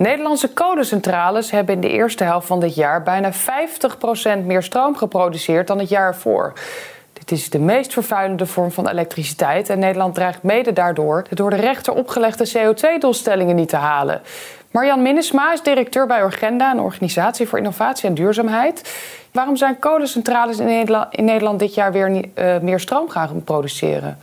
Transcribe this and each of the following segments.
Nederlandse kolencentrales hebben in de eerste helft van dit jaar bijna 50% meer stroom geproduceerd dan het jaar ervoor. Dit is de meest vervuilende vorm van elektriciteit en Nederland dreigt mede daardoor de door de rechter opgelegde CO2-doelstellingen niet te halen. Marjan Minnesma is directeur bij Orgenda, een organisatie voor innovatie en duurzaamheid. Waarom zijn kolencentrales in Nederland, dit jaar weer uh, meer stroom gaan produceren?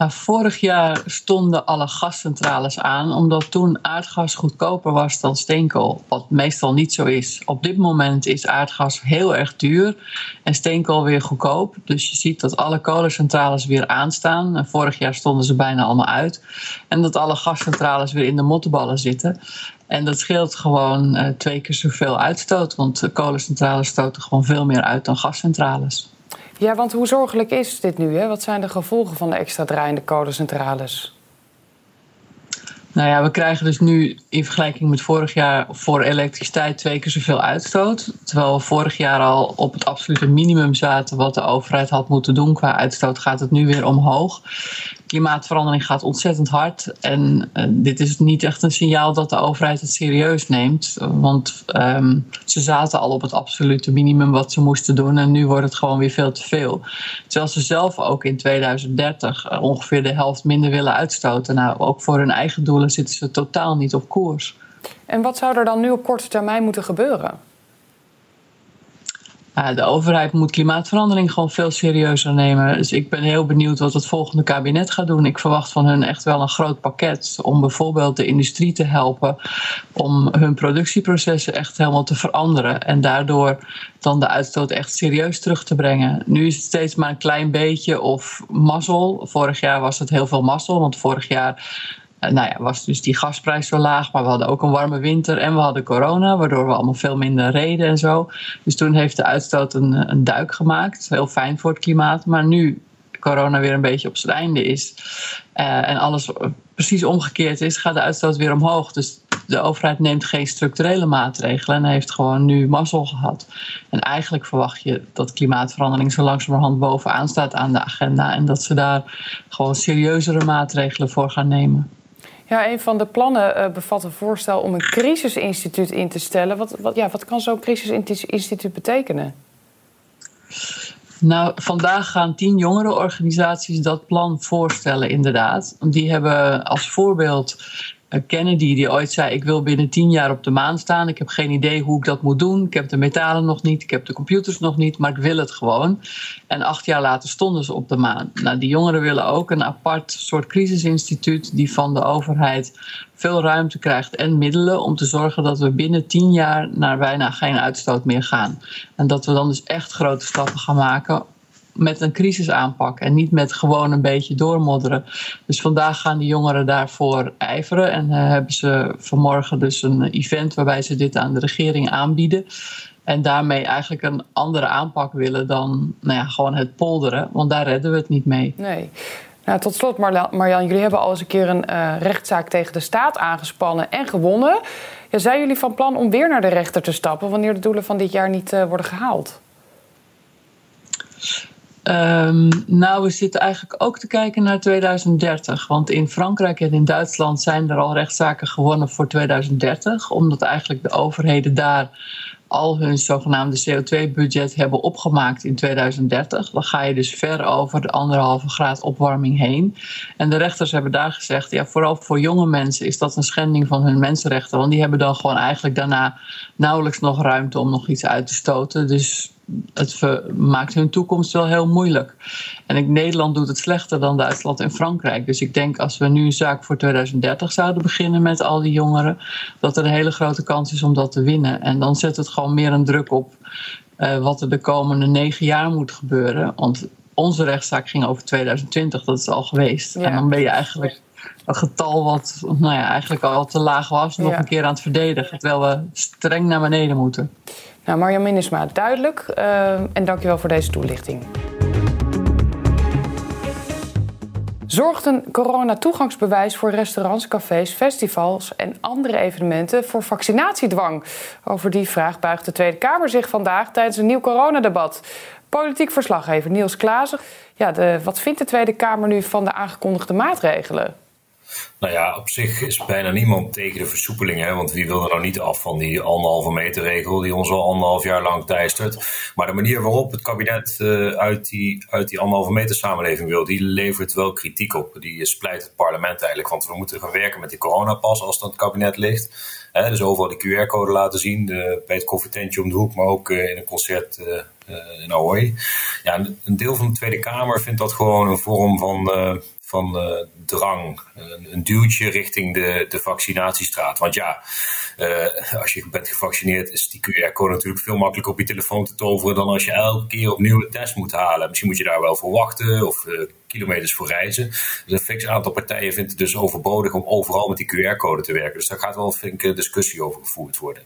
Nou, vorig jaar stonden alle gascentrales aan, omdat toen aardgas goedkoper was dan steenkool, wat meestal niet zo is. Op dit moment is aardgas heel erg duur en steenkool weer goedkoop. Dus je ziet dat alle kolencentrales weer aanstaan. Vorig jaar stonden ze bijna allemaal uit. En dat alle gascentrales weer in de mottenballen zitten. En dat scheelt gewoon uh, twee keer zoveel uitstoot, want kolencentrales stoten gewoon veel meer uit dan gascentrales. Ja, want hoe zorgelijk is dit nu? Hè? Wat zijn de gevolgen van de extra draaiende kolencentrales? Nou ja, we krijgen dus nu in vergelijking met vorig jaar voor elektriciteit twee keer zoveel uitstoot. Terwijl we vorig jaar al op het absolute minimum zaten wat de overheid had moeten doen qua uitstoot, gaat het nu weer omhoog klimaatverandering gaat ontzettend hard. En uh, dit is niet echt een signaal dat de overheid het serieus neemt. Want um, ze zaten al op het absolute minimum wat ze moesten doen. En nu wordt het gewoon weer veel te veel. Terwijl ze zelf ook in 2030 uh, ongeveer de helft minder willen uitstoten. Nou, ook voor hun eigen doelen zitten ze totaal niet op koers. En wat zou er dan nu op korte termijn moeten gebeuren? De overheid moet klimaatverandering gewoon veel serieuzer nemen. Dus ik ben heel benieuwd wat het volgende kabinet gaat doen. Ik verwacht van hun echt wel een groot pakket om bijvoorbeeld de industrie te helpen om hun productieprocessen echt helemaal te veranderen en daardoor dan de uitstoot echt serieus terug te brengen. Nu is het steeds maar een klein beetje of mazzel. Vorig jaar was het heel veel mazzel, want vorig jaar nou ja, was dus die gasprijs zo laag, maar we hadden ook een warme winter en we hadden corona, waardoor we allemaal veel minder reden en zo. Dus toen heeft de uitstoot een, een duik gemaakt. Heel fijn voor het klimaat, maar nu corona weer een beetje op zijn einde is uh, en alles precies omgekeerd is, gaat de uitstoot weer omhoog. Dus de overheid neemt geen structurele maatregelen en heeft gewoon nu mazzel gehad. En eigenlijk verwacht je dat klimaatverandering zo langzamerhand bovenaan staat aan de agenda en dat ze daar gewoon serieuzere maatregelen voor gaan nemen. Ja, een van de plannen uh, bevat een voorstel om een crisisinstituut in te stellen. Wat, wat, ja, wat kan zo'n crisisinstituut betekenen? Nou, vandaag gaan tien jongerenorganisaties dat plan voorstellen, inderdaad. Die hebben als voorbeeld Kennedy die ooit zei: Ik wil binnen tien jaar op de maan staan. Ik heb geen idee hoe ik dat moet doen. Ik heb de metalen nog niet, ik heb de computers nog niet, maar ik wil het gewoon. En acht jaar later stonden ze op de maan. Nou, die jongeren willen ook een apart soort crisisinstituut die van de overheid veel ruimte krijgt en middelen om te zorgen dat we binnen tien jaar naar bijna geen uitstoot meer gaan. En dat we dan dus echt grote stappen gaan maken met een crisisaanpak en niet met gewoon een beetje doormodderen. Dus vandaag gaan die jongeren daarvoor ijveren en uh, hebben ze vanmorgen dus een event waarbij ze dit aan de regering aanbieden. En daarmee eigenlijk een andere aanpak willen dan nou ja, gewoon het polderen, want daar redden we het niet mee. Nee. Nou, tot slot, Marjan, jullie hebben al eens een keer een uh, rechtszaak tegen de staat aangespannen en gewonnen. Ja, zijn jullie van plan om weer naar de rechter te stappen wanneer de doelen van dit jaar niet uh, worden gehaald? Um, nou, we zitten eigenlijk ook te kijken naar 2030. Want in Frankrijk en in Duitsland zijn er al rechtszaken gewonnen voor 2030. Omdat eigenlijk de overheden daar al hun zogenaamde CO2-budget hebben opgemaakt in 2030. Dan ga je dus ver over de anderhalve graad opwarming heen. En de rechters hebben daar gezegd, ja, vooral voor jonge mensen is dat een schending van hun mensenrechten. Want die hebben dan gewoon eigenlijk daarna nauwelijks nog ruimte om nog iets uit te stoten. Dus het maakt hun toekomst wel heel moeilijk. En ik, Nederland doet het slechter dan Duitsland en Frankrijk. Dus ik denk als we nu een zaak voor 2030 zouden beginnen met al die jongeren, dat er een hele grote kans is om dat te winnen. En dan zet het gewoon meer een druk op uh, wat er de komende negen jaar moet gebeuren. Want onze rechtszaak ging over 2020, dat is al geweest. Ja. En dan ben je eigenlijk een getal wat nou ja, eigenlijk al te laag was, nog een keer aan het verdedigen. Terwijl we streng naar beneden moeten. Nou, Marjan Minnesma, duidelijk. Uh, en dankjewel voor deze toelichting. Zorgt een coronatoegangsbewijs voor restaurants, cafés, festivals en andere evenementen voor vaccinatiedwang? Over die vraag buigt de Tweede Kamer zich vandaag tijdens een nieuw coronadebat. Politiek verslaggever Niels Klaassen. Ja, de, wat vindt de Tweede Kamer nu van de aangekondigde maatregelen? Nou ja, op zich is bijna niemand tegen de versoepeling. Hè? Want wie wil er nou niet af van die anderhalve meter regel die ons al anderhalf jaar lang teistert. Maar de manier waarop het kabinet uh, uit, die, uit die anderhalve meter samenleving wil, die levert wel kritiek op. Die splijt het parlement eigenlijk. Want we moeten gaan werken met die coronapas als dat het kabinet ligt. Hè? Dus overal die QR-code laten zien. De, bij het koffietentje om de hoek, maar ook uh, in een concert in Ahoy. Ja, een deel van de Tweede Kamer vindt dat gewoon een vorm van van uh, drang, een, een, duwtje richting de, de vaccinatiestraat. Want ja, uh, als je bent gevaccineerd is die QR-code natuurlijk veel makkelijker op je telefoon te toveren dan als je elke keer opnieuw een test moet halen. Misschien moet je daar wel voor wachten of uh, kilometers voor reizen. Dus een fix aantal partijen vindt het dus overbodig om overal met die QR-code te werken. Dus daar gaat wel een flinke discussie over gevoerd worden.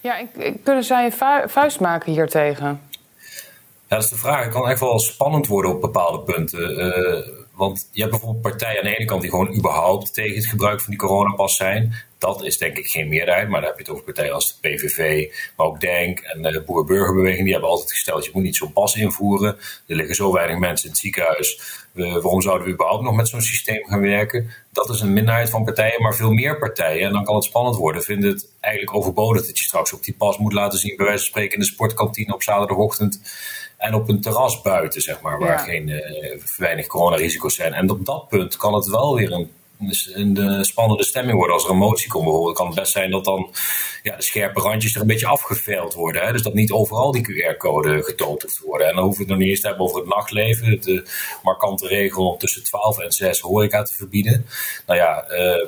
Ja, kunnen zij een vuist maken hiertegen? Ja, dat is de vraag. Het kan echt wel spannend worden op bepaalde punten. Uh, want je hebt bijvoorbeeld partijen aan de ene kant die gewoon überhaupt tegen het gebruik van die coronapas zijn. Dat is denk ik geen meerderheid, maar dan heb je het over partijen als de PVV, maar ook DENK en de Boer-Burgerbeweging. Die hebben altijd gesteld, je moet niet zo'n pas invoeren. Er liggen zo weinig mensen in het ziekenhuis. waarom zouden we überhaupt nog met zo'n systeem gaan werken? Dat is een minderheid van partijen, maar veel meer partijen, en dan kan het spannend worden, vinden het eigenlijk overbodig dat je straks op die pas moet laten zien, bij wijze van spreken in de sportkantine op zaterdagochtend en op een terras buiten, zeg maar, waar geen uh, weinig coronarisico's zijn. En op dat punt kan het wel weer een, een, spannende stemming worden. Als er een motie komt bijvoorbeeld, kan het best zijn dat dan ja, de scherpe randjes er een beetje afgeveild worden. Hè? Dus dat niet overal die QR-code getoond hoeft te worden. En dan hoeven we het nog niet eens te hebben over het nachtleven. De markante regel om tussen 12 en 6 horeca te verbieden. Nou ja, uh,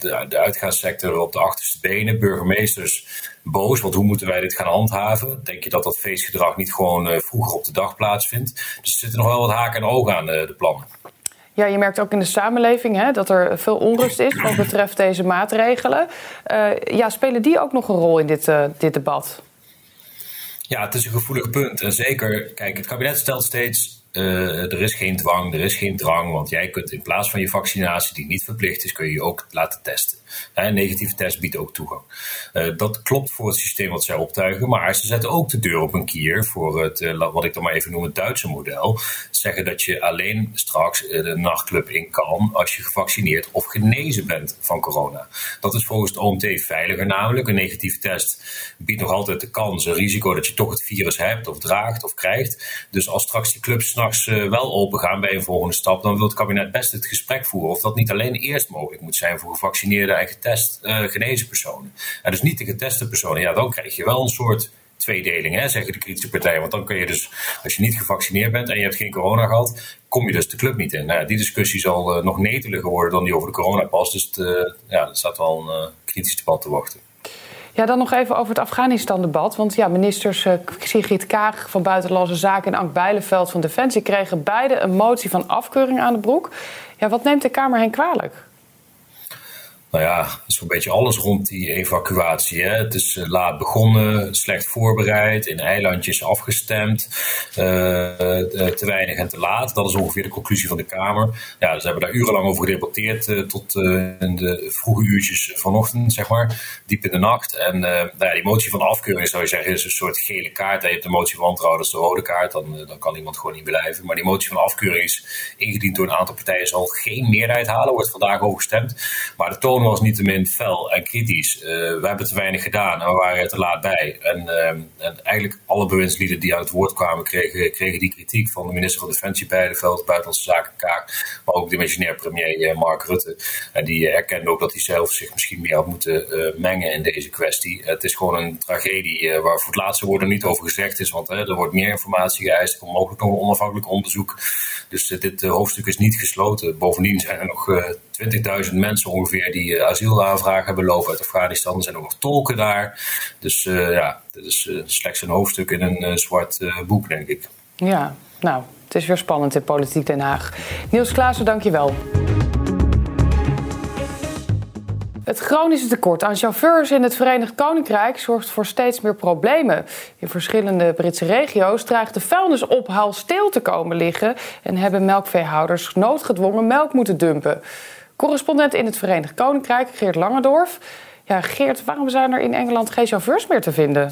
de, de uitgaanssector op de achterste benen, burgemeesters boos, want hoe moeten wij dit gaan handhaven? Denk je dat dat feestgedrag niet gewoon uh, vroeger op de dag plaatsvindt? Dus er zitten nog wel wat haken en ogen aan uh, de plannen. Ja, je merkt ook in de samenleving hè, dat er veel onrust is wat betreft deze maatregelen. Uh, ja, spelen die ook nog een rol in dit, dit debat? Ja, het is een gevoelig punt. En zeker, kijk, het kabinet stelt steeds er is geen dwang, er is geen drang, want jij kunt in plaats van je vaccinatie, die niet verplicht is, kun je je ook laten testen. Een negatieve test biedt ook toegang. Uh, dat klopt voor het systeem wat zij optuigen, maar ze zetten ook de deur op een kier voor het, uh, wat ik dan maar even noem, het Duitse model. Zeggen dat je alleen straks de nachtclub in kan als je gevaccineerd of genezen bent van corona. Dat is volgens het OMT veiliger namelijk. Een negatieve test biedt nog altijd de kans, een risico dat je toch het virus hebt of draagt of krijgt. Dus als straks die clubs s'nachts uh, wel open gaan bij een volgende stap, dan wil het kabinet best het gesprek voeren of dat niet alleen eerst mogelijk moet zijn voor gevaccineerde en getest, uh, genezen personen. En dus niet de geteste personen. Ja, dan krijg je wel een soort tweedeling, hè, zeggen de kritische partijen. Want dan kun je dus, als je niet gevaccineerd bent en je hebt geen corona gehad, kom je dus de club niet in. Nou, die discussie zal uh, nog neteliger worden dan die over de coronapas. Dus ja, er staat wel een kritisch debat te wachten. Ja, dan nog even over het Afghanistan-debat. Want ja, ministers uh, Sigrid Kaag van Buitenlandse Zaken en Ank Bijleveld van Defensie kregen beide een motie van afkeuring aan de broek. Ja, wat neemt de Kamer hen kwalijk? Nou ja, is een beetje alles rond die evacuatie. Hè. Het is eh, laat begonnen, slecht voorbereid, in eilandjes afgestemd, uh, te weinig en te laat. Dat is ongeveer de conclusie van de Kamer. Ja, dus hebben daar urenlang over gedebatteerd tot in de vroege uurtjes vanochtend, zeg maar, diep in de nacht. En nou ja, die motie van afkeuring zou je zeggen is een soort gele kaart. Je hebt de motie van wantrouwen, dat is de rode kaart, dan, dan kan iemand gewoon niet blijven. Maar die motie van afkeuring is ingediend door een aantal partijen, zal geen meerderheid halen, wordt vandaag over gestemd. Maar de toon was niet te min fel en kritisch. Uh, we hebben te weinig gedaan en we waren er te laat bij. En, uh, en eigenlijk alle bewindslieden die aan het woord kwamen, kregen, kregen die kritiek van de minister van Defensie Beideveld, Buitenlandse Zaken Kaak, maar ook de missionair premier uh, Mark Rutte. En die erkende ook dat hij zelf zich misschien meer had moeten mengen in deze kwestie. Het is gewoon een tragedie waar voor het laatste woord er niet over gezegd is, want er wordt meer informatie geëist, er mogelijk nog een onafhankelijk onderzoek. Dus dit hoofdstuk is niet gesloten. Bovendien zijn er nog 20.000 mensen ongeveer die uh, asielaanvraag hebben lopen uit Afghanistan. Er zijn ook nog tolken daar. Dus uh, ja, dit is uh, slechts een hoofdstuk in een zwart boek, denk ik. Ja, nou, het is weer spannend in Politiek Den Haag. Niels Klaassen, dank je wel. Het chronische tekort aan chauffeurs in het Verenigd Koninkrijk zorgt voor steeds meer problemen. In verschillende Britse regio's dreigt de vuilnisophaal stil te komen liggen en hebben melkveehouders noodgedwongen melk moeten dumpen. Correspondent in het Verenigd Koninkrijk, Geert Langendorf. Ja, Geert, waarom zijn er in Engeland geen chauffeurs meer te vinden?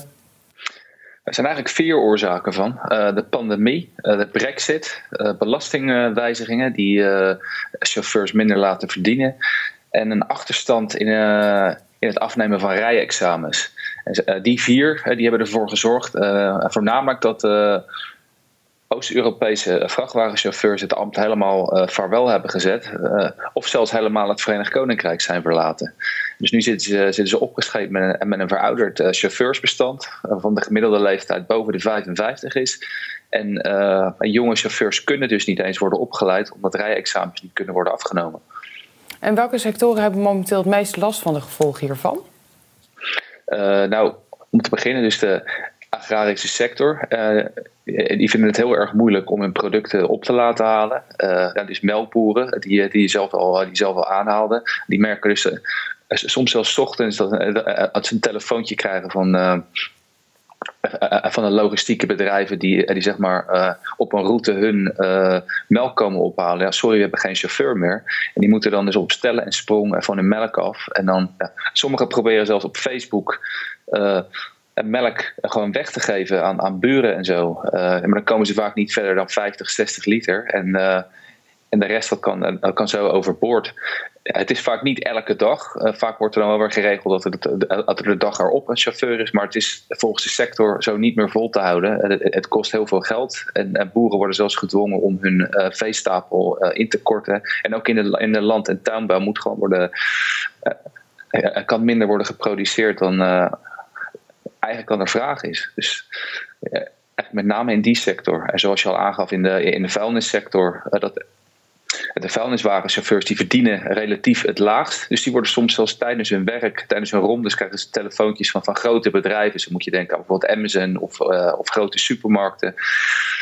Er zijn eigenlijk vier oorzaken van. Uh, de pandemie, uh, de brexit, uh, belastingwijzigingen die chauffeurs minder laten verdienen en een achterstand in, in het afnemen van rijexamens. En, die vier die hebben ervoor gezorgd, voornamelijk dat Oost-Europese vrachtwagenchauffeurs het ambt helemaal vaarwel hebben gezet, of zelfs helemaal het Verenigd Koninkrijk zijn verlaten. Dus nu zitten ze, zitten ze opgeschreven met een, met een verouderd chauffeursbestand, waarvan de gemiddelde leeftijd boven de 55 is. En, en jonge chauffeurs kunnen dus niet eens worden opgeleid, omdat rijexamens niet kunnen worden afgenomen. En welke sectoren hebben momenteel het meest last van de gevolgen hiervan? Uh, nou, om te beginnen dus de agrarische sector. Uh, die vinden het heel erg moeilijk om hun producten op te laten halen. Uh, dus melkboeren, die, die, zelf al, die zelf al aanhaalden, die merken dus soms zelfs ochtends dat, ze een telefoontje krijgen van eh, eh, van de logistieke bedrijven die, eh, die zeg maar op een route hun melk komen ophalen. Ja, sorry, we hebben geen chauffeur meer. En die moeten dan dus op stellen en sprong van hun melk af. En dan, ja, sommigen proberen zelfs op Facebook melk gewoon weg te geven aan, aan buren en zo. maar dan komen ze vaak niet verder dan 50, 60 liter. En, en de rest dat kan, dat kan zo overboord het is vaak niet elke dag. Vaak wordt er dan wel weer geregeld dat er, de dag erop een chauffeur is. Maar het is volgens de sector zo niet meer vol te houden. Het, het kost heel veel geld. En, en, boeren worden zelfs gedwongen om hun veestapel in te korten. En ook in de, in de land- en tuinbouw moet gewoon worden. er kan minder worden geproduceerd dan eigenlijk dan er vraag is. Dus met name in die sector. En zoals je al aangaf in de, in de vuilnissector. dat de vuilniswagenchauffeurs die verdienen relatief het laagst. Dus die worden soms zelfs tijdens hun werk, tijdens hun rondes, krijgen ze telefoontjes van, van grote bedrijven. Zo moet je denken aan bijvoorbeeld Amazon of, uh, of grote supermarkten.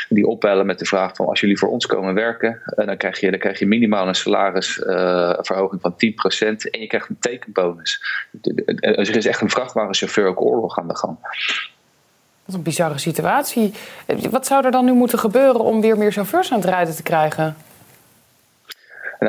Die opbellen met de vraag van als jullie voor ons komen werken, uh, dan, krijg je, dan krijg je minimaal een salarisverhoging uh, van 10% en je krijgt een tekenbonus. Dus er is echt een vrachtwagenchauffeur ook oorlog aan de gang. Wat een bizarre situatie. Wat zou er dan nu moeten gebeuren om weer meer chauffeurs aan het rijden te krijgen?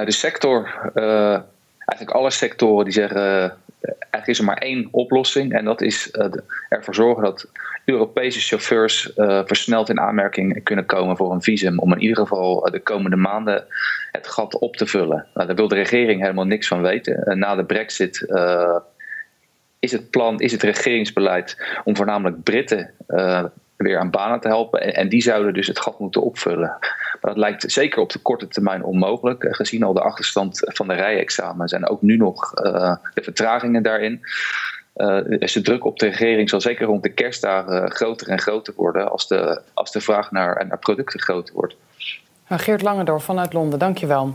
De sector, uh, eigenlijk alle sectoren die zeggen, uh, eigenlijk is er maar één oplossing en dat is uh, ervoor zorgen dat Europese chauffeurs versneld in aanmerking kunnen komen voor een visum om in ieder geval de komende maanden het gat op te vullen. Nou, daar wil de regering helemaal niks van weten. na de brexit is het plan, is het regeringsbeleid om voornamelijk Britten weer aan banen te helpen. En, die zouden dus het gat moeten opvullen. Maar dat lijkt zeker op de korte termijn onmogelijk, eh, gezien al de achterstand van de rijexamens en ook nu nog uh, de vertragingen daarin. Dus de druk op de regering zal zeker rond de kerstdagen groter en groter worden als de, als de vraag naar, naar producten groter wordt. Geert Langendorf vanuit Londen, dankjewel.